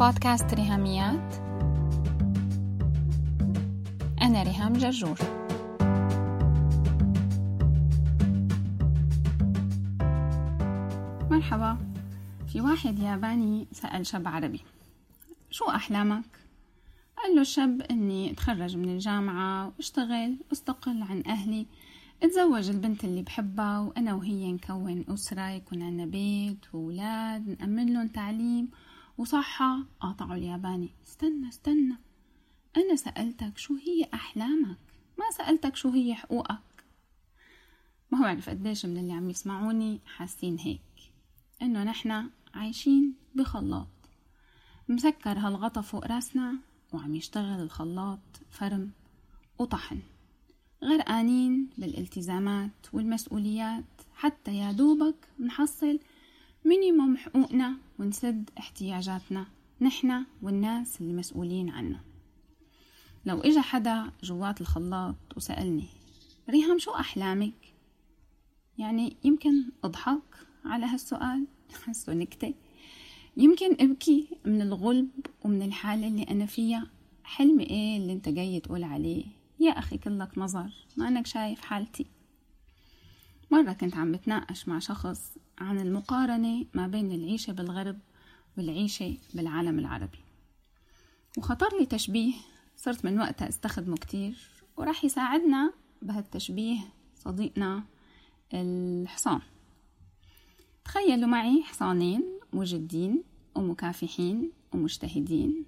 بودكاست ريهاميات. أنا ريهام جرجور. مرحبا. في واحد ياباني سأل شاب عربي شو أحلامك؟ قال له الشاب إني أتخرج من الجامعة وأشتغل وأستقل عن أهلي أتزوج البنت اللي بحبها وأنا وهي نكون أسرة يكون عنا بيت وولاد نأمن لهم تعليم وصحة. قاطعوا الياباني. استنى استنى. أنا سألتك شو هي أحلامك؟ ما سألتك شو هي حقوقك. ما هو عرف قديش من اللي عم يسمعوني حاسين هيك. إنه نحنا عايشين بخلاط. مسكر هالغطا فوق راسنا وعم يشتغل الخلاط فرم وطحن. غرقانين بالالتزامات والمسؤوليات. حتى يا دوبك نحصل مينيموم حقوقنا ونسد احتياجاتنا نحنا والناس اللي مسؤولين عنه لو إجا حدا جوات الخلاط وسألني ريهام شو أحلامك؟ يعني يمكن أضحك على هالسؤال؟ حسه نكتة. يمكن أبكي من الغلب ومن الحالة اللي أنا فيها. حلمي إيه اللي أنت جاي تقول عليه؟ يا أخي كلك نظر ما أنك شايف حالتي. مرة كنت عم بتناقش مع شخص عن المقارنة ما بين العيشة بالغرب والعيشة بالعالم العربي. وخطر لي تشبيه صرت من وقتها أستخدمه كتير وراح يساعدنا بهالتشبيه صديقنا الحصان. تخيلوا معي حصانين مجدين ومكافحين ومجتهدين.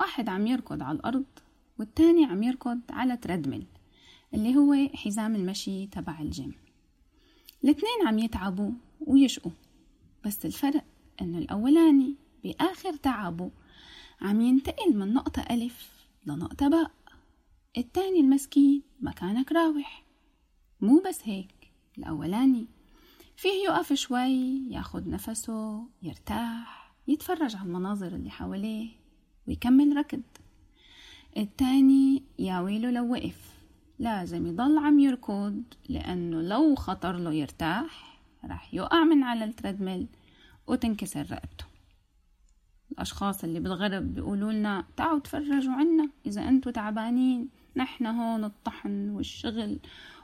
واحد عم يركض على الأرض والتاني عم يركض على تردمل اللي هو حزام المشي تبع الجيم. الاتنين عم يتعبوا ويشقوا. بس الفرق انه الأولاني بآخر تعبه عم ينتقل من نقطة ألف لنقطة باء. التاني المسكين مكانك راوح. مو بس هيك الأولاني فيه يقف شوي ياخد نفسه يرتاح يتفرج على المناظر اللي حواليه ويكمل ركض. التاني يا ويله لو وقف لازم يضل عم يركض لأنه لو خطر له يرتاح راح يقع من على التريدميل وتنكسر رقبته. الأشخاص اللي بالغرب بيقولوا لنا تعالوا تفرجوا عنا إذا أنتوا تعبانين نحن هون الطحن والشغل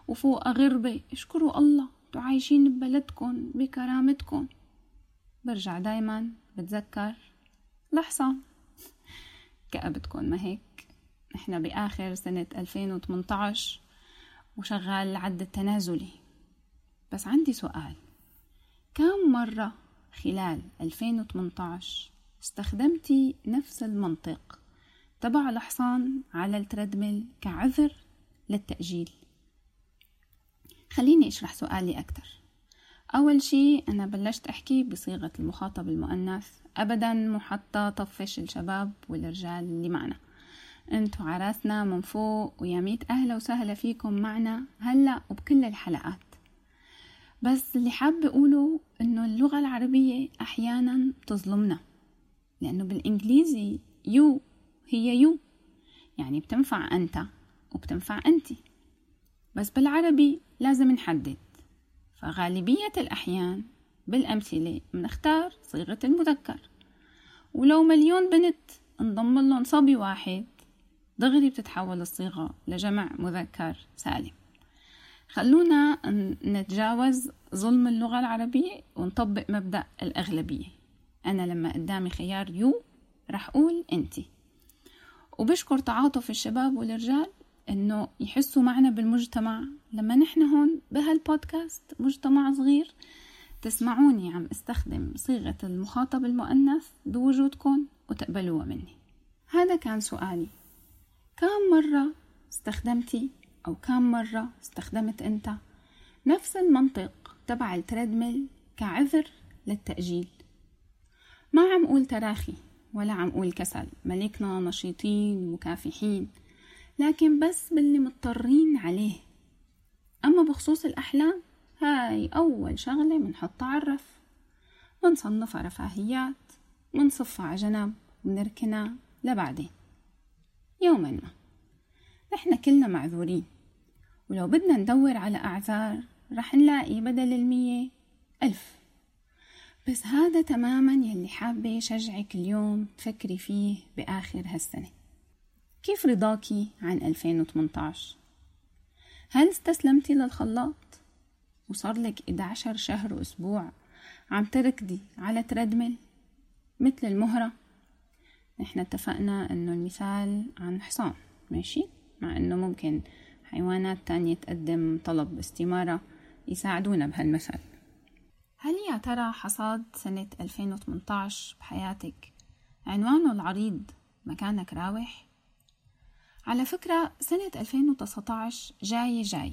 وفوق غربة اشكروا الله أنتوا عايشين ببلدكم بكرامتكم. برجع دايما بتذكر لحظة. كأبتكم ما هيك. نحن بآخر سنة 2018 وشغال العد التنازلي بس عندي سؤال. كم مرة خلال 2018 استخدمتي نفس المنطق تبع الحصان على التريدميل كعذر للتأجيل؟ خليني أشرح سؤالي أكتر أول شي أنا بلشت أحكي بصيغة المخاطب المؤنث. أبدا حتى طفش الشباب والرجال اللي معنا. أنتوا عراسنا من فوق ويا ميت أهلا وسهلا فيكم معنا هلأ وبكل الحلقات. بس اللي حابة أقوله إنه اللغة العربية أحيانا بتظلمنا لأنه بالإنجليزي you هي you يعني بتنفع أنت وبتنفع أنتي بس بالعربي لازم نحدد. فغالبية الأحيان بالأمثلة بنختار صيغة المذكر. ولو مليون بنت انضم لهم صبي واحد دغري بتتحول الصيغة لجمع مذكر سالم. خلونا نتجاوز ظلم اللغة العربية ونطبق مبدأ الأغلبية. أنا لما قدامي خيار you رح أقول أنتي وبشكر تعاطف الشباب والرجال إنه يحسوا معنا بالمجتمع. لما نحن هون بهالبودكاست مجتمع صغير تسمعوني عم أستخدم صيغة المخاطب المؤنث بوجودكم وتقبلوها مني. هذا كان سؤالي. كم مرة استخدمتي أو كم مرة استخدمت أنت نفس المنطق تبع ال treadmill كعذر للتأجيل. ما عم قول تراخي ولا عم قول كسل ملكنا نشيطين مكافحين لكن بس باللي مضطرين عليه. أما بخصوص الأحلام هاي أول شغلة منحطها الرف منصنفها رفاهيات منصفها على جنب ونركنها لبعدين. يوما ما. نحن كلنا معذورين. ولو بدنا ندور على أعذار رح نلاقي بدل المية ألف. بس هذا تماما يلي حابة يشجعك اليوم تفكري فيه بآخر هالسنة. كيف رضاكي عن 2018 هل استسلمتي للخلاط؟ وصار لك 11 شهر وأسبوع عم تركضي على تردمل مثل المهرة. نحن اتفقنا إنه المثال عن حصان ماشي؟ مع إنه ممكن حيوانات تانية تقدم طلب استمارة يساعدونا بهالمثل هل يا ترى حصاد سنة 2018 بحياتك عنوانه العريض مكانك راوح؟ على فكرة سنة 2019 جاية جاي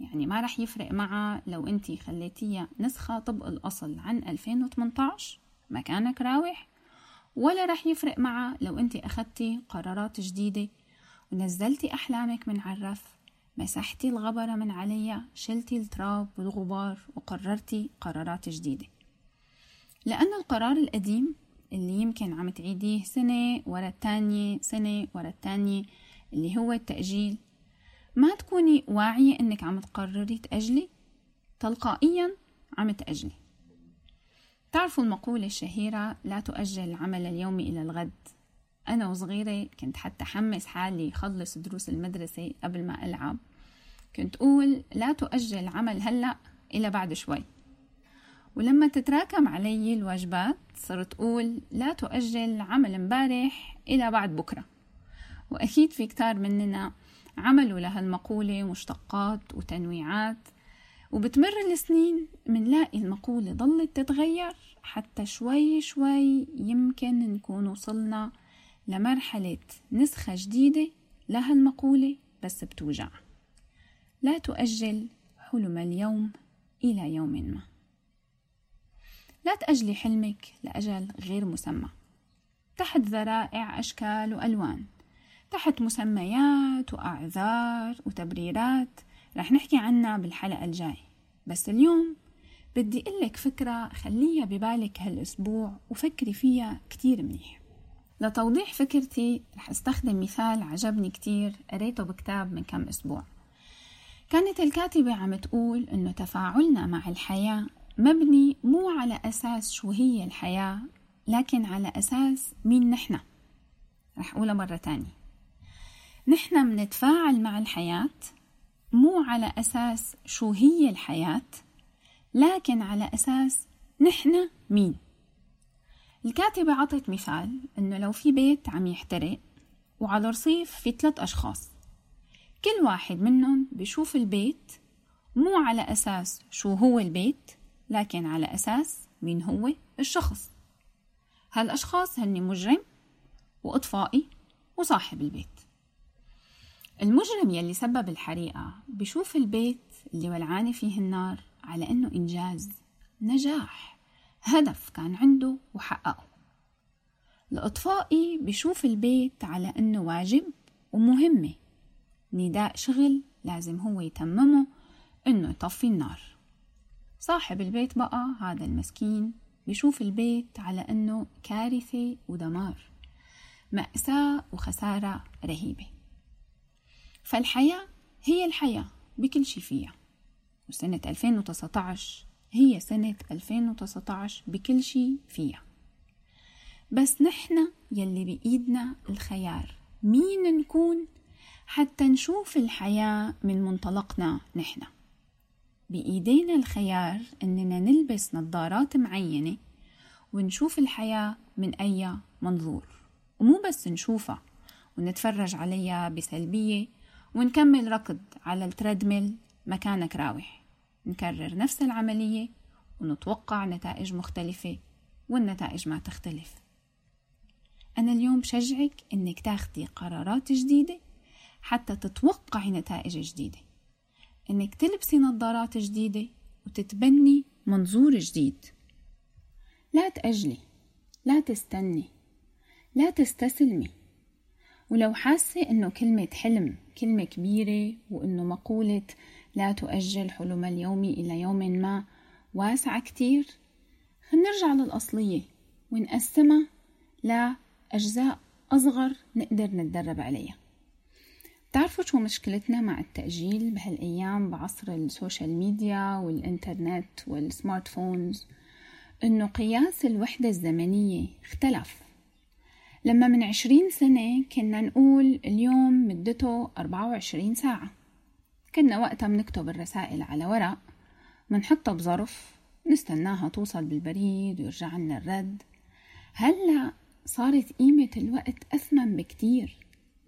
يعني ما رح يفرق معها لو انتي خليتيها نسخة طبق الأصل عن 2018 مكانك راوح ولا رح يفرق معها لو انتي أخدتي قرارات جديدة ونزلتي أحلامك من عالرف مسحتي الغبرة من عليها شلتي التراب والغبار وقررتي قرارات جديدة. لأن القرار القديم اللي يمكن عم تعيديه سنة ورا التانية سنة ورا التانية اللي هو التأجيل ما تكوني واعية إنك عم تقرري تأجلي تلقائيا عم تأجلي. تعرفوا المقولة الشهيرة لا تؤجل العمل اليومي إلى الغد. أنا وصغيرة كنت حتى حمس حالي خلص دروس المدرسة قبل ما ألعب. كنت أقول لا تؤجل عمل هلأ إلى بعد شوي. ولما تتراكم علي الواجبات صرت أقول لا تؤجل عمل امبارح إلى بعد بكرة. وأكيد في كتار مننا عملوا لهالمقولة مشتقات وتنويعات. وبتمر السنين منلاقي المقولة ضلت تتغير حتى شوي شوي يمكن نكون وصلنا لمرحلة نسخة جديدة لهالمقولة بس بتوجع. لا تؤجل حلم اليوم إلى يوم ما. لا تأجلي حلمك لأجل غير مسمى. تحت ذرائع أشكال وألوان. تحت مسميات وأعذار وتبريرات. رح نحكي عنها بالحلقة الجاي. بس اليوم بدي لك فكرة خليها ببالك هالأسبوع وفكري فيها كتير منيح. لتوضيح فكرتي رح أستخدم مثال عجبني كتير قريته بكتاب من كم أسبوع. كانت الكاتبة عم تقول إنه تفاعلنا مع الحياة مبني مو على أساس شو هي الحياة لكن على أساس مين نحن. رح أقولها مرة تانية. نحن منتفاعل مع الحياة مو على أساس شو هي الحياة لكن على أساس نحن مين. الكاتبة عطت مثال إنه لو في بيت عم يحترق وعلى الرصيف في ثلاث أشخاص كل واحد منهم بشوف البيت مو على أساس شو هو البيت لكن على أساس مين هو الشخص. هالأشخاص هن مجرم وإطفائي وصاحب البيت. المجرم يلي سبب الحريقة بشوف البيت اللي ولعانة فيه النار على إنه إنجاز نجاح. هدف كان عنده وحققه. الإطفائي بشوف البيت على إنه واجب ومهمة. نداء شغل لازم هو يتممه إنه يطفي النار. صاحب البيت بقى هذا المسكين بشوف البيت على إنه كارثة ودمار مأساة وخسارة رهيبة. فالحياة هي الحياة بكل شي فيها. وسنة 2019 هي سنة 2019 بكل شي فيها. بس نحن يلي بإيدنا الخيار. مين نكون حتى نشوف الحياة من منطلقنا نحن؟ بإيدينا الخيار إننا نلبس نظارات معينة ونشوف الحياة من أي منظور. ومو بس نشوفها ونتفرج عليها بسلبية ونكمل ركض على التريدميل مكانك راوح. نكرر نفس العملية ونتوقع نتائج مختلفة والنتائج ما تختلف. أنا اليوم بشجعك إنك تاخدي قرارات جديدة حتى تتوقعي نتائج جديدة. إنك تلبسي نظارات جديدة وتتبني منظور جديد. لا تأجلي لا تستني لا تستسلمي. ولو حاسة إنه كلمة حلم كلمة كبيرة وإنه مقولة لا تؤجل حلم اليوم إلى يوم ما. واسعة كتير. نرجع للأصلية. ونقسمها لأجزاء أصغر نقدر نتدرب عليها. بتعرفوا شو مشكلتنا مع التأجيل بهالأيام بعصر ال social media والإنترنت وال smart phones إنه قياس الوحدة الزمنية اختلف. لما من عشرين سنة كنا نقول اليوم مدته أربعة وعشرين ساعة. كنا وقتها بنكتب الرسائل على ورق منحطها بظرف نستناها توصل بالبريد ويرجع لنا الرد. هلأ صارت قيمة الوقت أثمن بكتير.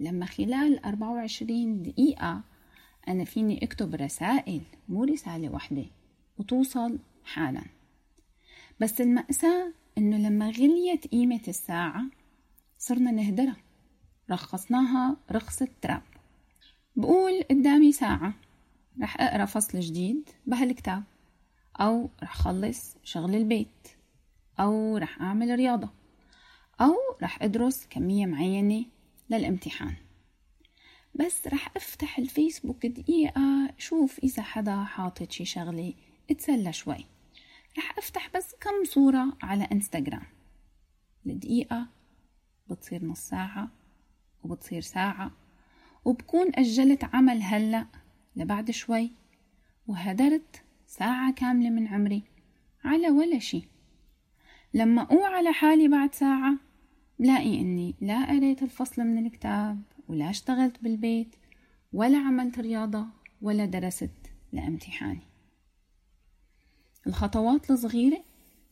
لما خلال 24 دقيقة أنا فيني أكتب رسائل مو رسالة واحدة وتوصل حالا. بس المأساة إنه لما غليت قيمة الساعة صرنا نهدرها رخصناها رخصة تراب. بقول قدامي ساعة رح أقرأ فصل جديد بهالكتاب أو رح خلص شغل البيت أو رح أعمل رياضة أو رح أدرس كمية معينة للامتحان. بس رح أفتح الفيسبوك دقيقة شوف إذا حدا حاطط شي شغلة اتسلى شوي. رح أفتح بس كم صورة على إنستغرام. الدقيقة بتصير نص ساعة وبتصير ساعة وبكون أجلت عمل هلأ لبعد شوي وهدرت ساعة كاملة من عمري على ولا شي. لما أوعى على حالي بعد ساعة بلاقي إني لا قريت الفصل من الكتاب ولا اشتغلت بالبيت ولا عملت رياضة ولا درست لامتحاني. الخطوات الصغيرة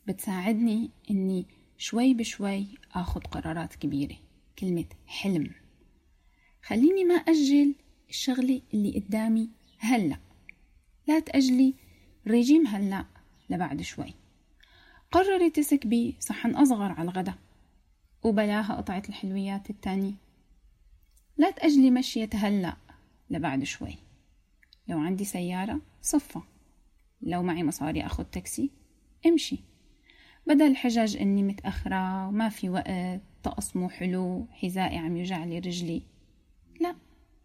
بتساعدني إني شوي بشوي أخذ قرارات كبيرة كلمة حلم. خليني ما أجل الشغلة اللي قدامي هلأ. لا تأجلي ريجيم هلأ لبعد شوي. قرري تسكبي صحن أصغر على الغدا وبلاها قطعة الحلويات التانية. لا تأجلي مشية هلأ لبعد شوي. لو عندي سيارة صفة. لو معي مصاري أخذ تاكسي امشي. بدل حجج إني متأخرة وما في وقت طقس مو حلو حذائي عم يوجعلي رجلي. لا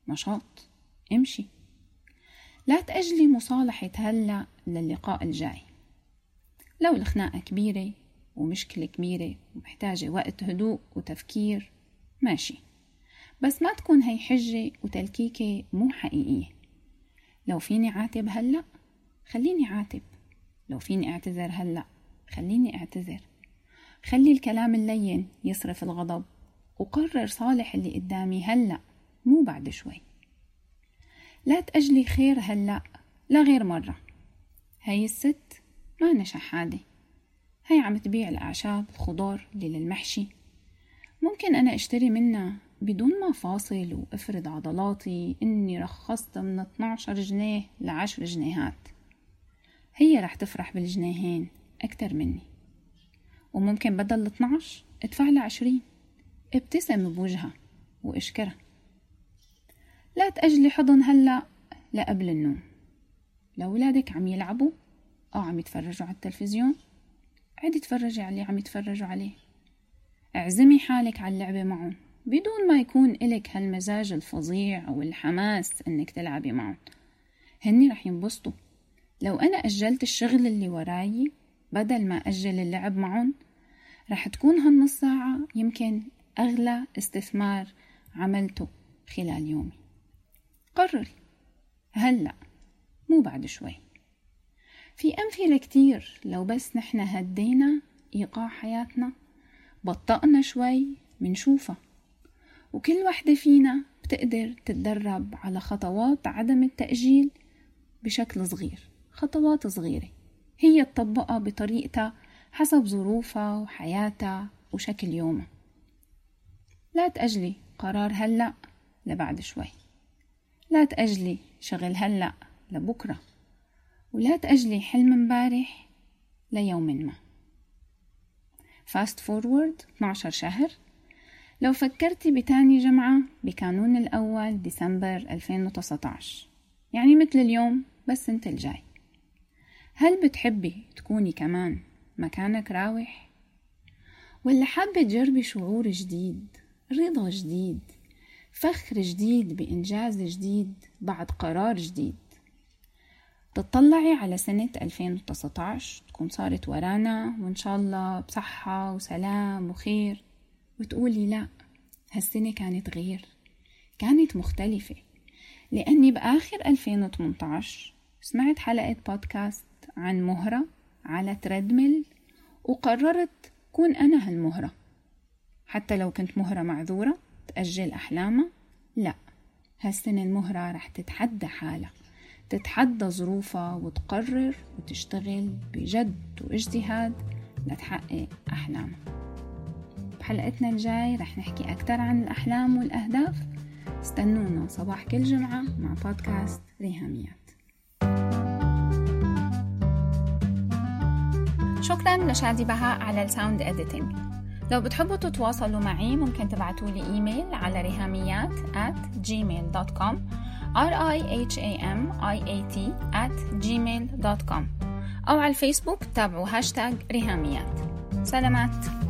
نشاط امشي. لا تأجلي مصالحة هلأ للقاء الجاي. لو الخناقة كبيرة ومشكلة كبيرة ومحتاجة وقت هدوء وتفكير ماشي. بس ما تكون هي حجة وتلكيكة مو حقيقية. لو فيني عاتب هلأ خليني عاتب لو فيني أعتذر هلأ خليني أعتذر. خلي الكلام اللين يصرف الغضب وقرر صالح اللي قدامي هلأ. مو بعد شوي. لا تأجلي خير هلأ لا غير مرة. هاي الست ما نشح عادي هاي عم تبيع الأعشاب الخضار اللي للمحشي. ممكن أنا أشتري منها بدون ما فاصل وأفرد عضلاتي إني رخصت من 12 جنيه لعشر جنيهات. هي رح تفرح بالجنيهين أكتر مني. وممكن بدل 12 أدفع لها 20 ابتسم بوجهها وإشكرها. لا تأجلي حضن هلأ لقبل النوم. لو ولادك عم يلعبوا أو عم يتفرجوا على التلفزيون. عدي تفرجي على اللي عم يتفرجوا عليه. اعزمي حالك على اللعبة معهم. بدون ما يكون إلك هالمزاج الفظيع أو الحماس إنك تلعبي معهم. هني رح ينبسطوا. لو أنا أجلت الشغل اللي وراي بدل ما أجل اللعب معهم رح تكون هالنص ساعة يمكن أغلى استثمار عملته خلال يومي. قرري هلأ مو بعد شوي. في أمثلة كتير. لو بس نحن هدينا إيقاع حياتنا بطأنا شوي منشوفها. وكل وحدة فينا بتقدر تتدرب على خطوات عدم التأجيل بشكل صغير. خطوات صغيرة. هي تطبقها بطريقتها حسب ظروفها وحياتها وشكل يومها. لا تأجلي قرار هلأ لبعد شوي. لا تأجلي شغل هلأ لبكرة. ولا تأجلي حلم مبارح ليوم ما. fast forward 12 شهر. لو فكرتي بتاني جمعة بكانون الأول ديسمبر 2019 يعني مثل اليوم بس انت الجاي. هل بتحبي تكوني كمان مكانك راوح؟ ولا حابة تجربي شعور جديد رضا جديد؟ فخر جديد بإنجاز جديد بعد قرار جديد. تطلعي على سنة 2019 تكون صارت ورانا وإن شاء الله بصحة وسلام وخير وتقولي لا هالسنة كانت غير كانت مختلفة. لأني بآخر 2018 سمعت حلقة بودكاست عن مهرة على تريدميل وقررت كون أنا هالمهرة حتى لو كنت مهرة معذورة. تأجل أحلامها لا. هالسنة المهرة رح تتحدى حالها. تتحدى ظروفها وتقرر وتشتغل بجد واجتهاد لتحقق أحلامها. بحلقتنا الجاي رح نحكي أكثر عن الأحلام والأهداف. استنونا صباح كل جمعة مع بودكاست ريهاميات. شكرا لشادي بهاء على ال sound editing لو بتحبوا تتواصلوا معي ممكن تبعتوا لي إيميل على ريهاميات at gmail.com r i h a m i a t at gmail.com أو على الفيسبوك تابعوا هاشتاج ريهاميات. سلامات.